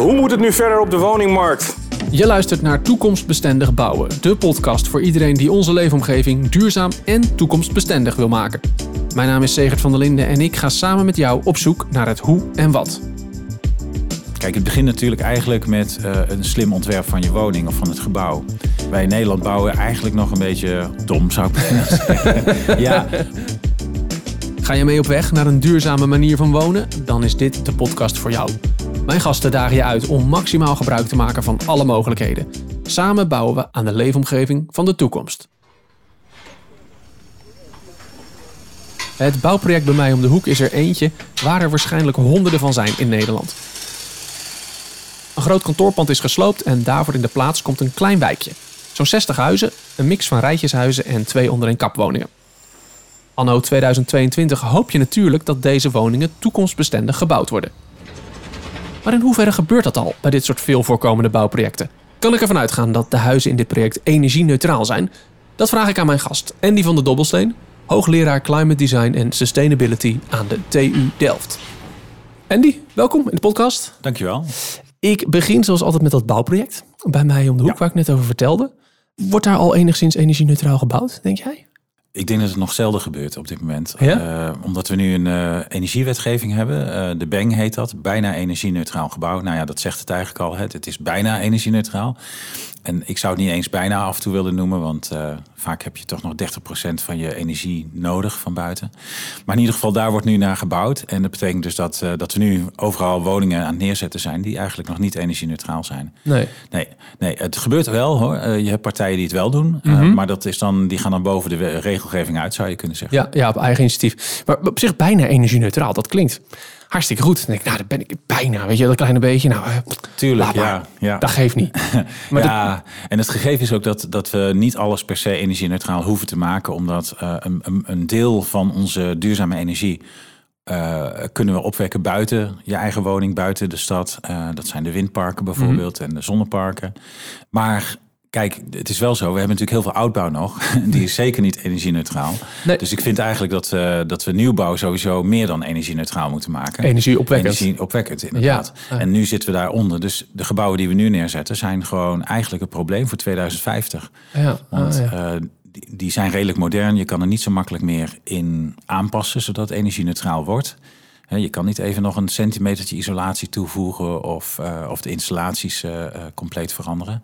Hoe moet het nu verder op de woningmarkt? Je luistert naar Toekomstbestendig Bouwen, de podcast voor iedereen die onze leefomgeving duurzaam en toekomstbestendig wil maken. Mijn naam is Segert van der Linden en ik ga samen met jou op zoek naar het hoe en wat. Kijk, het begint natuurlijk eigenlijk met uh, een slim ontwerp van je woning of van het gebouw. Wij in Nederland bouwen eigenlijk nog een beetje dom, zou ik zeggen. ja. Ga je mee op weg naar een duurzame manier van wonen? Dan is dit de podcast voor jou. Mijn gasten dagen je uit om maximaal gebruik te maken van alle mogelijkheden. Samen bouwen we aan de leefomgeving van de toekomst. Het bouwproject bij mij om de hoek is er eentje waar er waarschijnlijk honderden van zijn in Nederland. Een groot kantoorpand is gesloopt en daarvoor in de plaats komt een klein wijkje. Zo'n 60 huizen, een mix van rijtjeshuizen en twee onder een kapwoningen. Anno 2022 hoop je natuurlijk dat deze woningen toekomstbestendig gebouwd worden. Maar in hoeverre gebeurt dat al bij dit soort veel voorkomende bouwprojecten? Kan ik ervan uitgaan dat de huizen in dit project energie-neutraal zijn? Dat vraag ik aan mijn gast, Andy van der Dobbelsteen, hoogleraar Climate Design en Sustainability aan de TU Delft. Andy, welkom in de podcast. Dankjewel. Ik begin zoals altijd met dat bouwproject bij mij om de hoek waar ik net over vertelde. Wordt daar al enigszins energie-neutraal gebouwd, denk jij? Ik denk dat het nog zelden gebeurt op dit moment. Uh, omdat we nu een uh, energiewetgeving hebben. Uh, de BENG heet dat. Bijna energie-neutraal gebouw. Nou ja, dat zegt het eigenlijk al. Het, het is bijna energie-neutraal. En ik zou het niet eens bijna af en toe willen noemen, want vaak heb je toch nog 30% van je energie nodig van buiten. Maar in ieder geval, daar wordt nu naar gebouwd. En dat betekent dus dat, dat we nu overal woningen aan het neerzetten zijn die eigenlijk nog niet energie-neutraal zijn. Nee. nee. Nee, het gebeurt wel hoor. Je hebt partijen die het wel doen, mm -hmm. maar dat is dan, die gaan dan boven de regelgeving uit, zou je kunnen zeggen. Ja, ja op eigen initiatief. Maar op zich bijna energie-neutraal, dat klinkt hartstikke goed. Dan denk ik, nou, dat ben ik bijna, weet je, dat kleine beetje. Nou, tuurlijk, ja, ja. Dat geeft niet. maar ja, en het gegeven is ook dat, dat we niet alles per se energie-neutraal hoeven te maken, omdat uh, een, een deel van onze duurzame energie uh, kunnen we opwekken buiten je eigen woning, buiten de stad. Uh, dat zijn de windparken bijvoorbeeld mm -hmm. en de zonneparken. Maar Kijk, het is wel zo. We hebben natuurlijk heel veel oudbouw nog. Die is zeker niet energie-neutraal. Nee. Dus ik vind eigenlijk dat, uh, dat we nieuwbouw sowieso meer dan energie-neutraal moeten maken. Energie-opwekkend. Energie-opwekkend, inderdaad. Ja. En nu zitten we daaronder. Dus de gebouwen die we nu neerzetten zijn gewoon eigenlijk een probleem voor 2050. Ja. Want ah, ja. Uh, die, die zijn redelijk modern. Je kan er niet zo makkelijk meer in aanpassen, zodat het energie-neutraal wordt. Je kan niet even nog een centimetertje isolatie toevoegen of, uh, of de installaties uh, uh, compleet veranderen.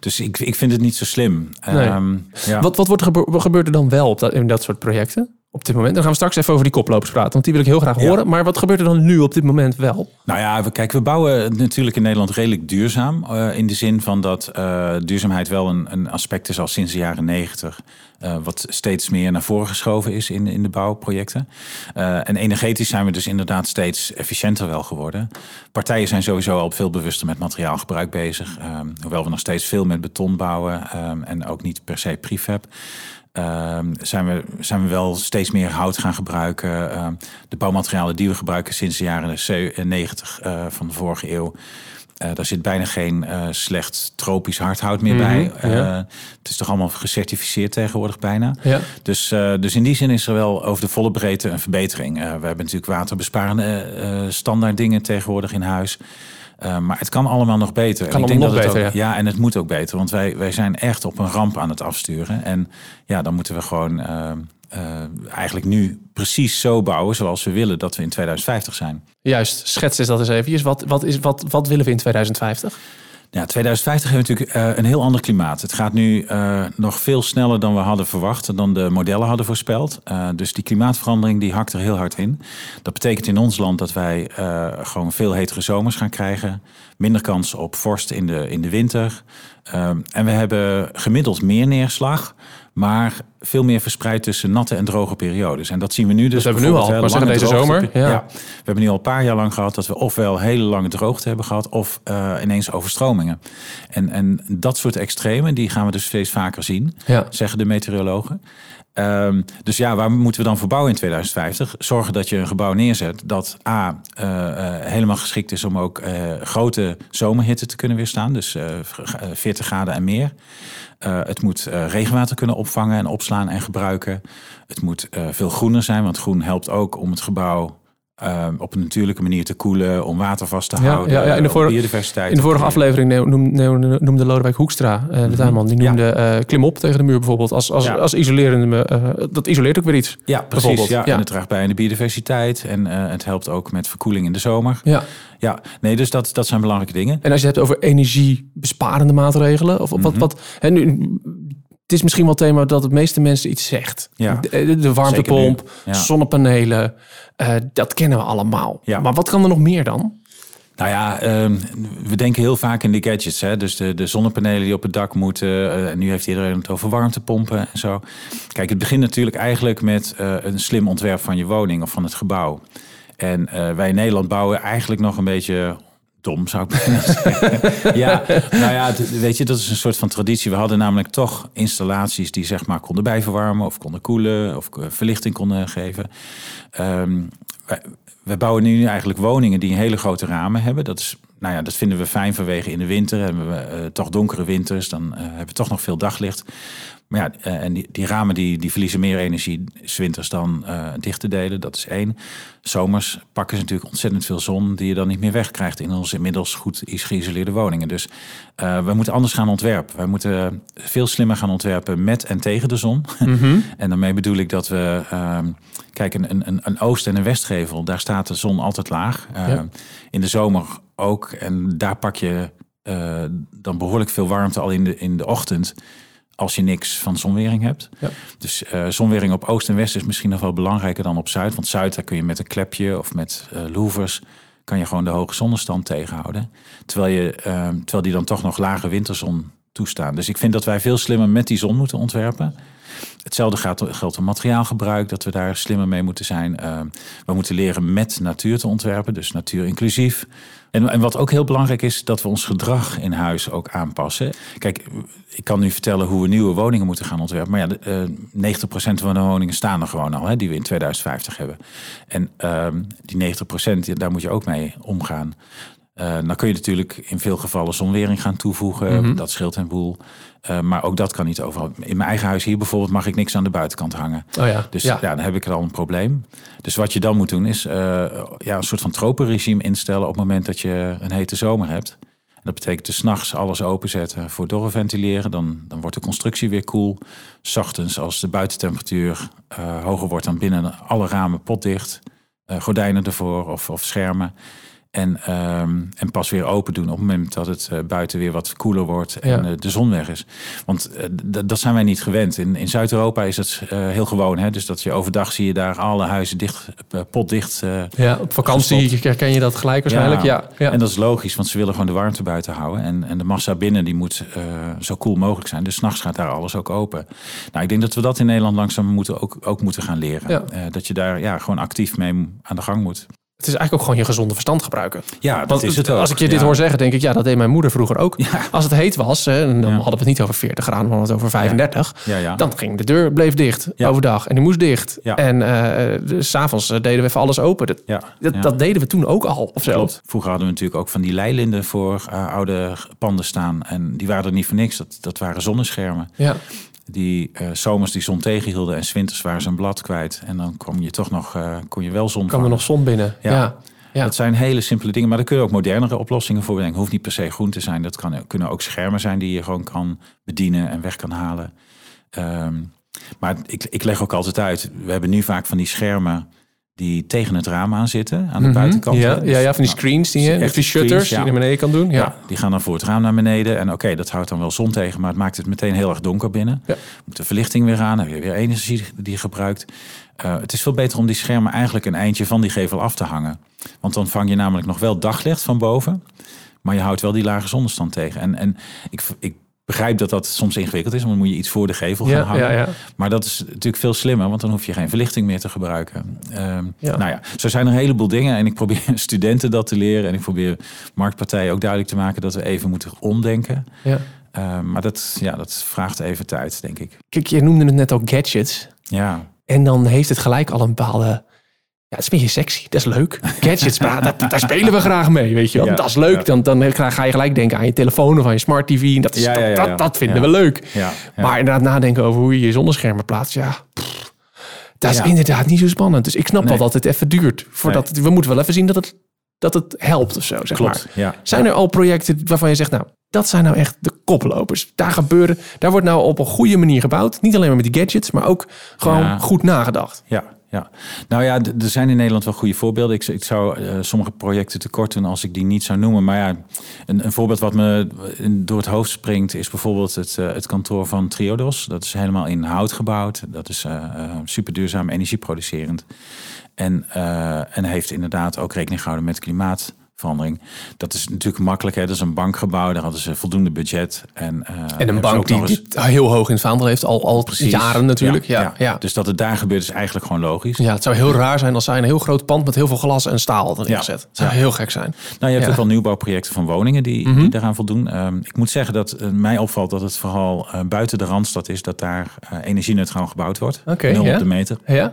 Dus ik, ik vind het niet zo slim. Nee. Um, ja. wat, wat, wordt er er dan wel op dat, in dat soort projecten? Op dit moment. Dan gaan we straks even over die koplopers praten, want die wil ik heel graag horen. Ja. Maar wat gebeurt er dan nu op dit moment wel? Nou ja, we, kijk, we bouwen natuurlijk in Nederland redelijk duurzaam. Uh, in de zin van dat uh, duurzaamheid wel een, een aspect is al sinds de jaren negentig. Uh, wat steeds meer naar voren geschoven is in, in de bouwprojecten. En energetisch zijn we dus inderdaad steeds efficiënter wel geworden. Partijen zijn sowieso al veel bewuster met materiaalgebruik bezig. Um, hoewel we nog steeds veel met beton bouwen um, en ook niet per se prefab. Um, zijn, we, zijn we wel steeds meer hout gaan gebruiken. Um, de bouwmaterialen die we gebruiken sinds de jaren 90 uh, van de vorige eeuw. Uh, daar zit bijna geen uh, slecht tropisch hardhout meer mm -hmm, bij. Uh, ja. Het is toch allemaal gecertificeerd tegenwoordig bijna. Ja. Dus, dus in die zin is er wel over de volle breedte een verbetering. we hebben natuurlijk waterbesparende standaard dingen tegenwoordig in huis. Uh, maar het kan allemaal nog beter. Kan ik denk nog het beter, ook, ja. en het moet ook beter. Want wij, wij zijn echt op een ramp aan het afsturen. En ja, dan moeten we gewoon uh, uh, eigenlijk nu precies zo bouwen zoals we willen dat we in 2050 zijn. Juist, schets eens dat eens eventjes. Wat, wat, is, wat, wat willen we in 2050? Ja, 2050 hebben we natuurlijk uh, een heel ander klimaat. Het gaat nu uh, nog veel sneller dan we hadden verwacht, dan de modellen hadden voorspeld. Uh, dus die klimaatverandering die hakt er heel hard in. Dat betekent in ons land dat wij gewoon veel hetere zomers gaan krijgen. Minder kans op vorst in de, in de winter. en we hebben gemiddeld meer neerslag. Maar veel meer verspreid tussen natte en droge periodes. En dat zien we nu dus. Dat hebben we nu al, maar zeggen deze zomer. Ja. ja. we hebben nu al een paar jaar lang gehad dat we ofwel hele lange droogte hebben gehad, of uh, ineens overstromingen. En, en dat soort extremen, die gaan we dus steeds vaker zien, ja. zeggen de meteorologen. Um, dus ja, waar moeten we dan voor bouwen in 2050? Zorgen dat je een gebouw neerzet dat A, uh, uh, helemaal geschikt is om ook uh, grote zomerhitte te kunnen weerstaan. Dus 40 graden en meer. Het moet regenwater kunnen opvangen en opslaan en gebruiken. Het moet veel groener zijn, want groen helpt ook om het gebouw ehm, op een natuurlijke manier te koelen, om water vast te Ja, houden, ja, ja, in de vorige- biodiversiteit. In de vorige aflevering noemde, noemde, noemde Lodewijk Hoekstra, eh, de tuinman, die Mhm. Noemde eh, klim op tegen de muur bijvoorbeeld. Als, als, als isolerende, eh, dat isoleert ook weer iets. Ja, precies. Ja. En het draagt bij aan de biodiversiteit en het helpt ook met verkoeling in de zomer. Ja. Ja, nee, dus dat, dat zijn belangrijke dingen. En als je het hebt over energiebesparende maatregelen, of Mhm. wat, wat hè, nu, het is misschien wel het thema dat de meeste mensen iets zegt. Ja. De, de- de warmtepomp. Ja. zonnepanelen, eh, dat kennen we allemaal. Ja. Maar wat kan er nog meer dan? Nou ja, ehm, we denken heel vaak in de gadgets. Hè? Dus de, de zonnepanelen die op het dak moeten. eh, en nu heeft iedereen het over warmtepompen en zo. Kijk, het begint natuurlijk eigenlijk met eh, een slim ontwerp van je woning of van het gebouw. En eh, wij in Nederland bouwen eigenlijk nog een beetje dom, zou ik zeggen. ja, nou ja, weet je, dat is een soort van traditie. We hadden namelijk toch installaties die zeg maar konden bijverwarmen of konden koelen of eh, verlichting konden geven. Ehm, wij bouwen nu eigenlijk woningen die een hele grote ramen hebben. Dat is, nou ja, dat vinden we fijn vanwege in de winter hebben we eh, toch donkere winters. Dan eh, hebben we toch nog veel daglicht. Maar ja, eh, en die, die ramen die, die verliezen meer energie winters dan eh, dicht te delen. Dat is één. Zomers pakken ze natuurlijk ontzettend veel zon die je dan niet meer wegkrijgt in onze inmiddels goed geïsoleerde woningen. Dus eh, we moeten anders gaan ontwerpen. Wij moeten veel slimmer gaan ontwerpen met en tegen de zon. en daarmee bedoel ik dat we, ehm, kijk, een, een, een oost- en een westgevel, daar staat de zon altijd laag. Eh, Ja. In de zomer ook. En daar pak je dan behoorlijk veel warmte al in de, in de ochtend. Als je niks van zonwering hebt. Ja. Dus eh, zonwering op oost en west is misschien nog wel belangrijker dan op zuid. Want zuid, daar kun je met een klepje of met eh louvers... kan je gewoon de hoge zonnestand tegenhouden. Terwijl, je, eh, terwijl die dan toch nog lage winterzon toestaan. Dus ik vind dat wij veel slimmer met die zon moeten ontwerpen. Hetzelfde gaat, geldt voor materiaalgebruik, dat we daar slimmer mee moeten zijn. Eh, we moeten leren met natuur te ontwerpen, dus natuur inclusief. En, en wat ook heel belangrijk is, dat we ons gedrag in huis ook aanpassen. Kijk, ik kan nu vertellen hoe we nieuwe woningen moeten gaan ontwerpen. Maar ja, de, eh, 90% van de woningen staan er gewoon al, hè, die we in 2050 hebben. En ehm, die 90%, daar moet je ook mee omgaan. Eh, dan kun je natuurlijk in veel gevallen zonwering gaan toevoegen. Dat scheelt een boel. Eh, maar ook dat kan niet overal. In mijn eigen huis hier bijvoorbeeld mag ik niks aan de buitenkant hangen. Oh ja, Dus ja. ja. dan heb ik er al een probleem. Dus wat je dan moet doen is eh, ja, een soort van tropenregime instellen op het moment dat je een hete zomer hebt. En dat betekent dus 's nachts alles openzetten voor doorventileren. Dan, dan wordt de constructie weer koel. 's Ochtends als de buitentemperatuur hoger wordt dan binnen alle ramen potdicht. gordijnen ervoor of, of schermen. En, ehm, en pas weer open doen op het moment dat het eh, buiten weer wat koeler wordt en Ja. eh, de zon weg is. Want eh, dat zijn wij niet gewend. In, in Zuid-Europa is het heel gewoon. Hè? Dus dat je overdag zie je daar alle huizen dicht, potdicht. Ja, op vakantie herken je dat gelijk waarschijnlijk. Ja, ja. En dat is logisch, want ze willen gewoon de warmte buiten houden. En, en de massa binnen die moet zo koel mogelijk zijn. Dus 's nachts gaat daar alles ook open. Nou, ik denk dat we dat in Nederland langzaam moeten ook, ook moeten gaan leren. Ja. Dat je daar ja, gewoon actief mee aan de gang moet. Het is eigenlijk ook gewoon je gezonde verstand gebruiken. Ja, dat Want is het ook. als ik je dit Ja. hoor zeggen, denk ik, ja, dat deed mijn moeder vroeger ook. Als het heet was, hè, en dan Ja. hadden we het niet over 40 graden, maar het over 35. Ja, ja. Dan ging de deur, bleef dicht Ja. overdag en die moest dicht. Ja. En eh, dus 's s'avonds eh, deden we even alles open. Dat, Ja, dat, ja. dat deden we toen ook al, of zo. Vroeger hadden we natuurlijk ook van die leilinden voor eh, oude panden staan. En die waren er niet voor niks. Dat, dat waren zonneschermen. Ja. Die eh, zomers die zon tegenhielden en winters waren ze een blad kwijt. En dan kwam je toch nog, eh, kon je wel zon kwam er nog zon binnen. Ja. Ja. Ja. Dat zijn hele simpele dingen, maar daar kun je ook modernere oplossingen voor bedenken. Hoeft niet per se groen te zijn. Dat kan, kunnen ook schermen zijn die je gewoon kan bedienen en weg kan halen. Ehm, maar ik, ik leg ook altijd uit. We hebben nu vaak van die schermen die tegen het raam aan zitten, aan de Mhm. buitenkant. Ja. Dus, ja, ja, van die nou, screens die je, of die shutters ja. die je naar beneden kan doen. Ja. Ja, die gaan dan voor het raam naar beneden. En oké, dat houdt dan wel zon tegen, maar het maakt het meteen heel erg donker binnen. Ja. Moet de verlichting weer aan, heb je weer energie die je gebruikt. Eh, het is veel beter om die schermen eigenlijk een eindje van die gevel af te hangen. Want dan vang je namelijk nog wel daglicht van boven. Maar je houdt wel die lage zonnestand tegen. En, en ik, ik begrijp dat dat soms ingewikkeld is. Want dan moet je iets voor de gevel gaan Ja, hangen. ja, ja. Maar dat is natuurlijk veel slimmer. Want dan hoef je geen verlichting meer te gebruiken. Ja. Nou ja, zo zijn er een heleboel dingen. En ik probeer studenten dat te leren. En ik probeer marktpartijen ook duidelijk te maken dat we even moeten omdenken. Ja. Ehm, maar dat, ja, dat vraagt even tijd, denk ik. Kijk, je noemde het net ook gadgets. Ja, En dan heeft het gelijk al een bepaalde... Ja, het is een beetje sexy. Dat is leuk. Gadgets, daar, daar spelen we graag mee, weet je wel. Ja, dat is leuk. ja. Dan, dan ga je gelijk denken aan je telefoon of aan je smart tv. Dat, is, Ja, dat, ja. dat, dat vinden we leuk. ja, ja. Maar inderdaad nadenken over hoe je je zonneschermen plaatst. Ja, pff, Dat is inderdaad niet zo spannend. Dus ik snap wel Nee. dat het even duurt. Voordat Nee. het, we moeten wel even zien dat het, dat het helpt of zo, zeg Klopt, maar. Zijn er al projecten waarvan je zegt, nou, dat zijn nou echt de koplopers. Daar gebeuren, daar wordt nou op een goede manier gebouwd. Niet alleen maar met die gadgets, maar ook gewoon goed nagedacht. Ja, ja. Nou ja, er zijn in Nederland wel goede voorbeelden. Ik, ik zou eh, sommige projecten tekort doen als ik die niet zou noemen. Maar ja, een, een voorbeeld wat me in- door het hoofd springt... is bijvoorbeeld het, eh, het kantoor van Triodos. Dat is helemaal in hout gebouwd. Dat is eh eh, super duurzaam, energieproducerend. En, eh, en heeft inderdaad ook rekening gehouden met klimaatverandering. Dat is natuurlijk makkelijk. Hè? Dat is een bankgebouw. Daar hadden ze voldoende budget. En, eh, En een bank die eens- heel hoog in het vaandel heeft, al, al Precies. jaren natuurlijk. Ja, ja. Ja. Dus dat het daar gebeurt is eigenlijk gewoon logisch. het zou heel raar zijn als zij een heel groot pand met heel veel glas en staal hadden Ja. Het zou Ja. heel gek zijn. Nou, je hebt Ja. Ook wel nieuwbouwprojecten van woningen die, die daaraan voldoen. Ehm, ik moet zeggen dat eh, mij opvalt dat het vooral eh, buiten de Randstad is... dat daar energie-neutraal gebouwd wordt. Oké, Nul ja. op de meter. Ja?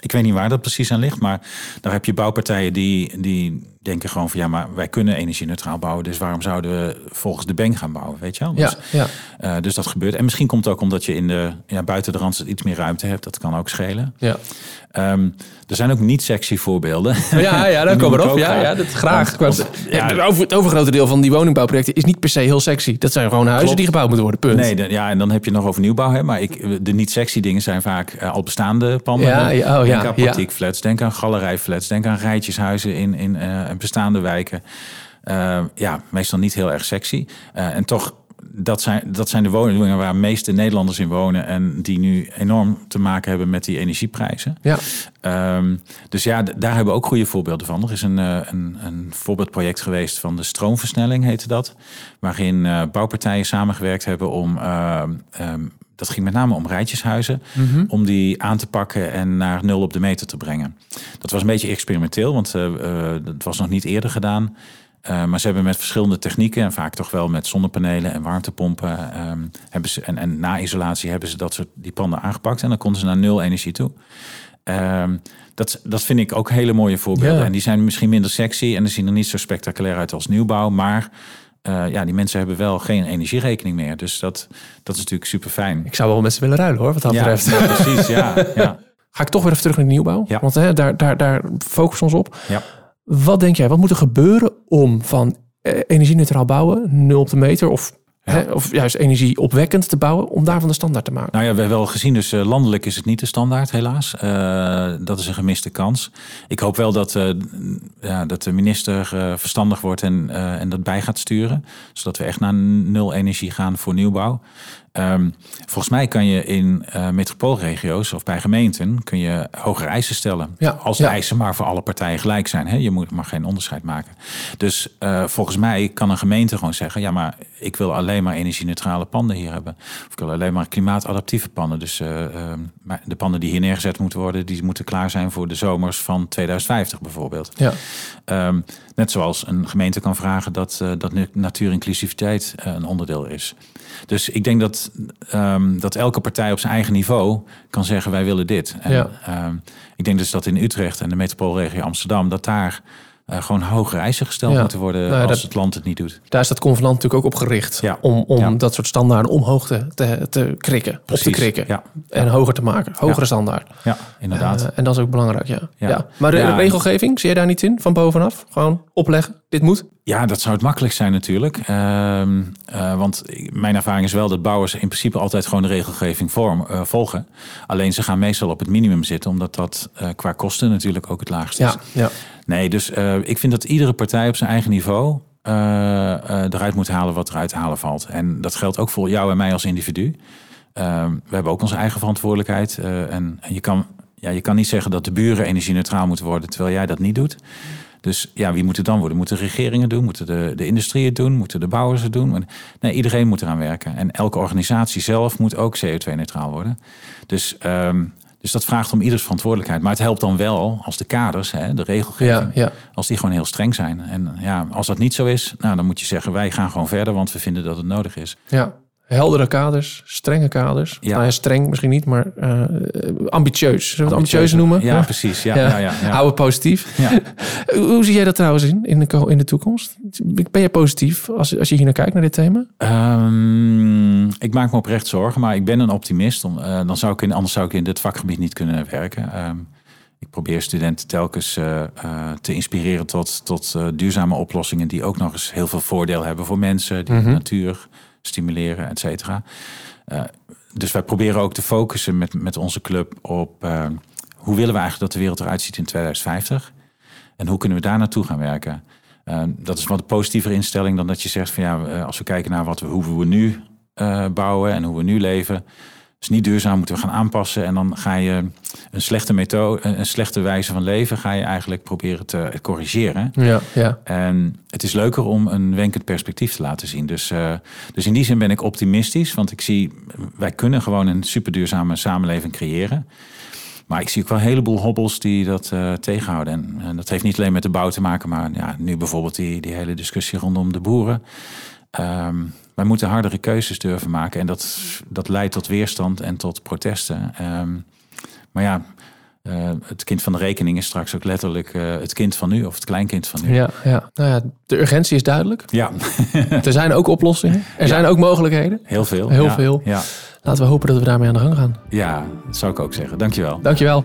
Ik weet niet waar dat precies aan ligt, maar daar heb je bouwpartijen die, die denken gewoon van... ja, maar wij kunnen energie-neutraal bouwen, dus waarom zouden we volgens de bank gaan bouwen, weet je wel? Ja, Dus, ja. eh, dus dat gebeurt. En misschien komt het ook omdat je in de, ja, buiten de Randstad iets meer ruimte hebt. Dat kan ook schelen. ja. Ehm, er zijn ook niet sexy voorbeelden. Ja, ja, daar komen we op. Ja, ja, dat graag. Want- ja, ja, het over, het overgrote deel van die woningbouwprojecten is niet per se heel sexy. Dat zijn gewoon huizen Klopt. die gebouwd moeten worden. Punt. Nee, de- ja, en dan heb je nog over nieuwbouw. Hè? Maar ik, de niet sexy dingen zijn vaak eh, al bestaande panden. Ja, ja, oh, denk ja, aan ja. praktijkflats, denk aan galerijflats, denk aan rijtjeshuizen in, in bestaande wijken. Eh, ja, meestal niet heel erg sexy. Eh, en toch, dat zijn, dat zijn de woningen waar de meeste Nederlanders in wonen... en die nu enorm te maken hebben met die energieprijzen. Ja. Ehm, dus ja, daar hebben we ook goede voorbeelden van. Er is een, eh, een, een voorbeeldproject geweest van de stroomversnelling, heette dat. Waarin bouwpartijen samengewerkt hebben om. ehm, ehm, dat ging met name om rijtjeshuizen. Om die aan te pakken en naar nul op de meter te brengen. Dat was een beetje experimenteel, want eh, eh, dat was nog niet eerder gedaan. Eh, maar ze hebben met verschillende technieken, en vaak toch wel met zonnepanelen en warmtepompen, ehm, hebben ze, en, en na isolatie hebben ze dat soort die panden aangepakt. En dan konden ze naar nul energie toe. Ehm, dat, dat vind ik ook hele mooie voorbeelden. Ja. En die zijn misschien minder sexy en die zien er niet zo spectaculair uit als nieuwbouw. Maar eh, ja, die mensen hebben wel geen energierekening meer. Dus dat, dat is natuurlijk super fijn. Ik zou wel met ze willen ruilen hoor, wat dat Ja, betreft. ja, precies. Ja, ja, Ga ik toch weer even terug naar de nieuwbouw. Ja. Want hè, daar, daar, daar focussen we ons op. ja. Wat denk jij, wat moet er gebeuren om van eh, energie-neutraal bouwen, nul op de meter, of. Hè, of juist energieopwekkend te bouwen, om daarvan de standaard te maken? Nou ja, we hebben wel gezien, dus eh, landelijk is het niet de standaard, helaas. Eh, dat is een gemiste kans. Ik hoop wel dat, eh, ja, dat de minister verstandig wordt en, en dat bij gaat sturen. Zodat we echt naar nul energie gaan voor nieuwbouw. Ehm, volgens mij kan je in eh, metropoolregio's of bij gemeenten kun je hogere eisen stellen. Ja, als de ja. eisen maar voor alle partijen gelijk zijn. Hè? Je moet, mag geen onderscheid maken. Dus eh, volgens mij kan een gemeente gewoon zeggen... ja, maar ik wil alleen maar energie-neutrale panden hier hebben. Of ik wil alleen maar klimaatadaptieve panden. Dus eh, eh, maar de panden die hier neergezet moeten worden... die moeten klaar zijn voor de zomers van 2050 bijvoorbeeld. Ja. Ehm, net zoals een gemeente kan vragen dat, dat natuurinclusiviteit een onderdeel is. Dus ik denk dat, ehm, dat elke partij op zijn eigen niveau kan zeggen wij willen dit. En, Ja. ehm, ik denk dus dat in Utrecht en de metropoolregio Amsterdam... dat daar eh, gewoon hogere eisen gesteld Ja. moeten worden Nou ja, als dat- het land het niet doet. Daar is dat convenant natuurlijk ook op gericht. Ja. Om, om dat soort standaarden omhoog te, te, te krikken. Op te Precies. krikken. Ja. En hoger te maken. Hogere standaard. Ja, inderdaad. Eh, en dat is ook belangrijk, ja. ja. Maar de regelgeving, zie je daar niet in? Van bovenaf? Gewoon opleggen, dit moet? Ja, dat zou het makkelijk zijn natuurlijk. Ehm, eh, want mijn ervaring is wel dat bouwers in principe altijd gewoon de regelgeving vorm, volgen. Alleen ze gaan meestal op het minimum zitten, omdat dat qua kosten natuurlijk ook het laagste is. Ja, ja. Nee, dus eh, ik vind dat iedere partij op zijn eigen niveau eh, eh, eruit moet halen wat eruit te halen valt. En dat geldt ook voor jou en mij als individu. We hebben ook onze eigen verantwoordelijkheid. en en je, kan, ja, je kan niet zeggen dat de buren energie-neutraal moeten worden terwijl jij dat niet doet. Dus ja, wie moet het dan worden? Moeten regeringen doen? Moeten de, de industrie het doen? Moeten de bouwers het doen? Nee, iedereen moet eraan werken. En elke organisatie zelf moet ook CO2-neutraal worden. Dus, ehm, dus dat vraagt om ieders verantwoordelijkheid. Maar het helpt dan wel als de kaders, hè, de regelgeving, Ja, ja. als die gewoon heel streng zijn. En ja, als dat niet zo is, nou, dan moet je zeggen, wij gaan gewoon verder, want we vinden dat het nodig is. Ja, Heldere kaders, strenge kaders. Ja. Nou ja, streng misschien niet, maar eh, ambitieus. Zullen we het ambitieus noemen? Ja, precies. Ja, ja. Ja, ja, Hou het positief. Ja. Hoe zie jij dat trouwens in, in de, in de toekomst? Ben jij positief als, als je hier naar kijkt, naar dit thema? Ehm, ik maak me oprecht zorgen, maar ik ben een optimist. Om, eh, dan zou ik in, anders zou ik in dit vakgebied niet kunnen werken. Ehm, ik probeer studenten telkens eh, te inspireren tot, tot duurzame oplossingen die ook nog eens heel veel voordeel hebben voor mensen, die de natuur stimuleren, et cetera. Eh, dus wij proberen ook te focussen met, met onze club op eh, hoe willen we eigenlijk dat de wereld eruit ziet in 2050 en hoe kunnen we daar naartoe gaan werken. Eh, dat is wat een positievere instelling dan dat je zegt van ja, als we kijken naar wat we, hoe we nu bouwen en hoe we nu leven, is niet duurzaam, moeten we gaan aanpassen. En dan ga je een slechte methode, een slechte wijze van leven, ga je eigenlijk proberen te corrigeren. Ja, ja. En het is leuker om een wenkend perspectief te laten zien. Dus, eh, dus in die zin ben ik optimistisch. Want ik zie, wij kunnen gewoon een superduurzame samenleving creëren. Maar ik zie ook wel een heleboel hobbels die dat eh, tegenhouden. En, en dat heeft niet alleen met de bouw te maken, maar ja, nu bijvoorbeeld die, die hele discussie rondom de boeren. Ehm, wij moeten hardere keuzes durven maken. En dat, dat leidt tot weerstand en tot protesten. Ehm, maar ja, eh, het kind van de rekening is straks ook letterlijk eh, het kind van nu of het kleinkind van nu. Ja, ja. Nou ja, de urgentie is duidelijk. Ja, Er zijn ook oplossingen. Er zijn ook mogelijkheden. heel veel. Heel Ja, veel. Ja, Laten we hopen dat we daarmee aan de gang gaan. ja, dat zou ik ook zeggen. Dankjewel. Dankjewel.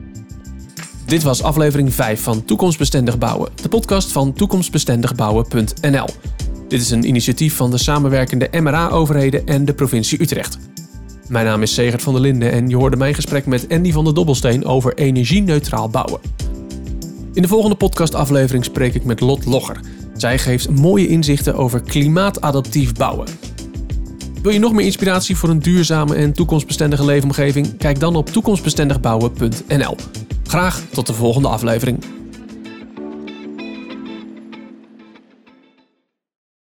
Dit was aflevering 5 van Toekomstbestendig Bouwen, de podcast van toekomstbestendigbouwen.nl. Dit is een initiatief van de samenwerkende MRA-overheden en de provincie Utrecht. Mijn naam is Segert van der Linden en je hoorde mijn gesprek met Andy van der Dobbelsteen over energie-neutraal bouwen. In de volgende podcastaflevering spreek ik met Lot Logger. Zij geeft mooie inzichten over klimaatadaptief bouwen. Wil je nog meer inspiratie voor een duurzame en toekomstbestendige leefomgeving? Kijk dan op toekomstbestendigbouwen.nl. Graag tot de volgende aflevering.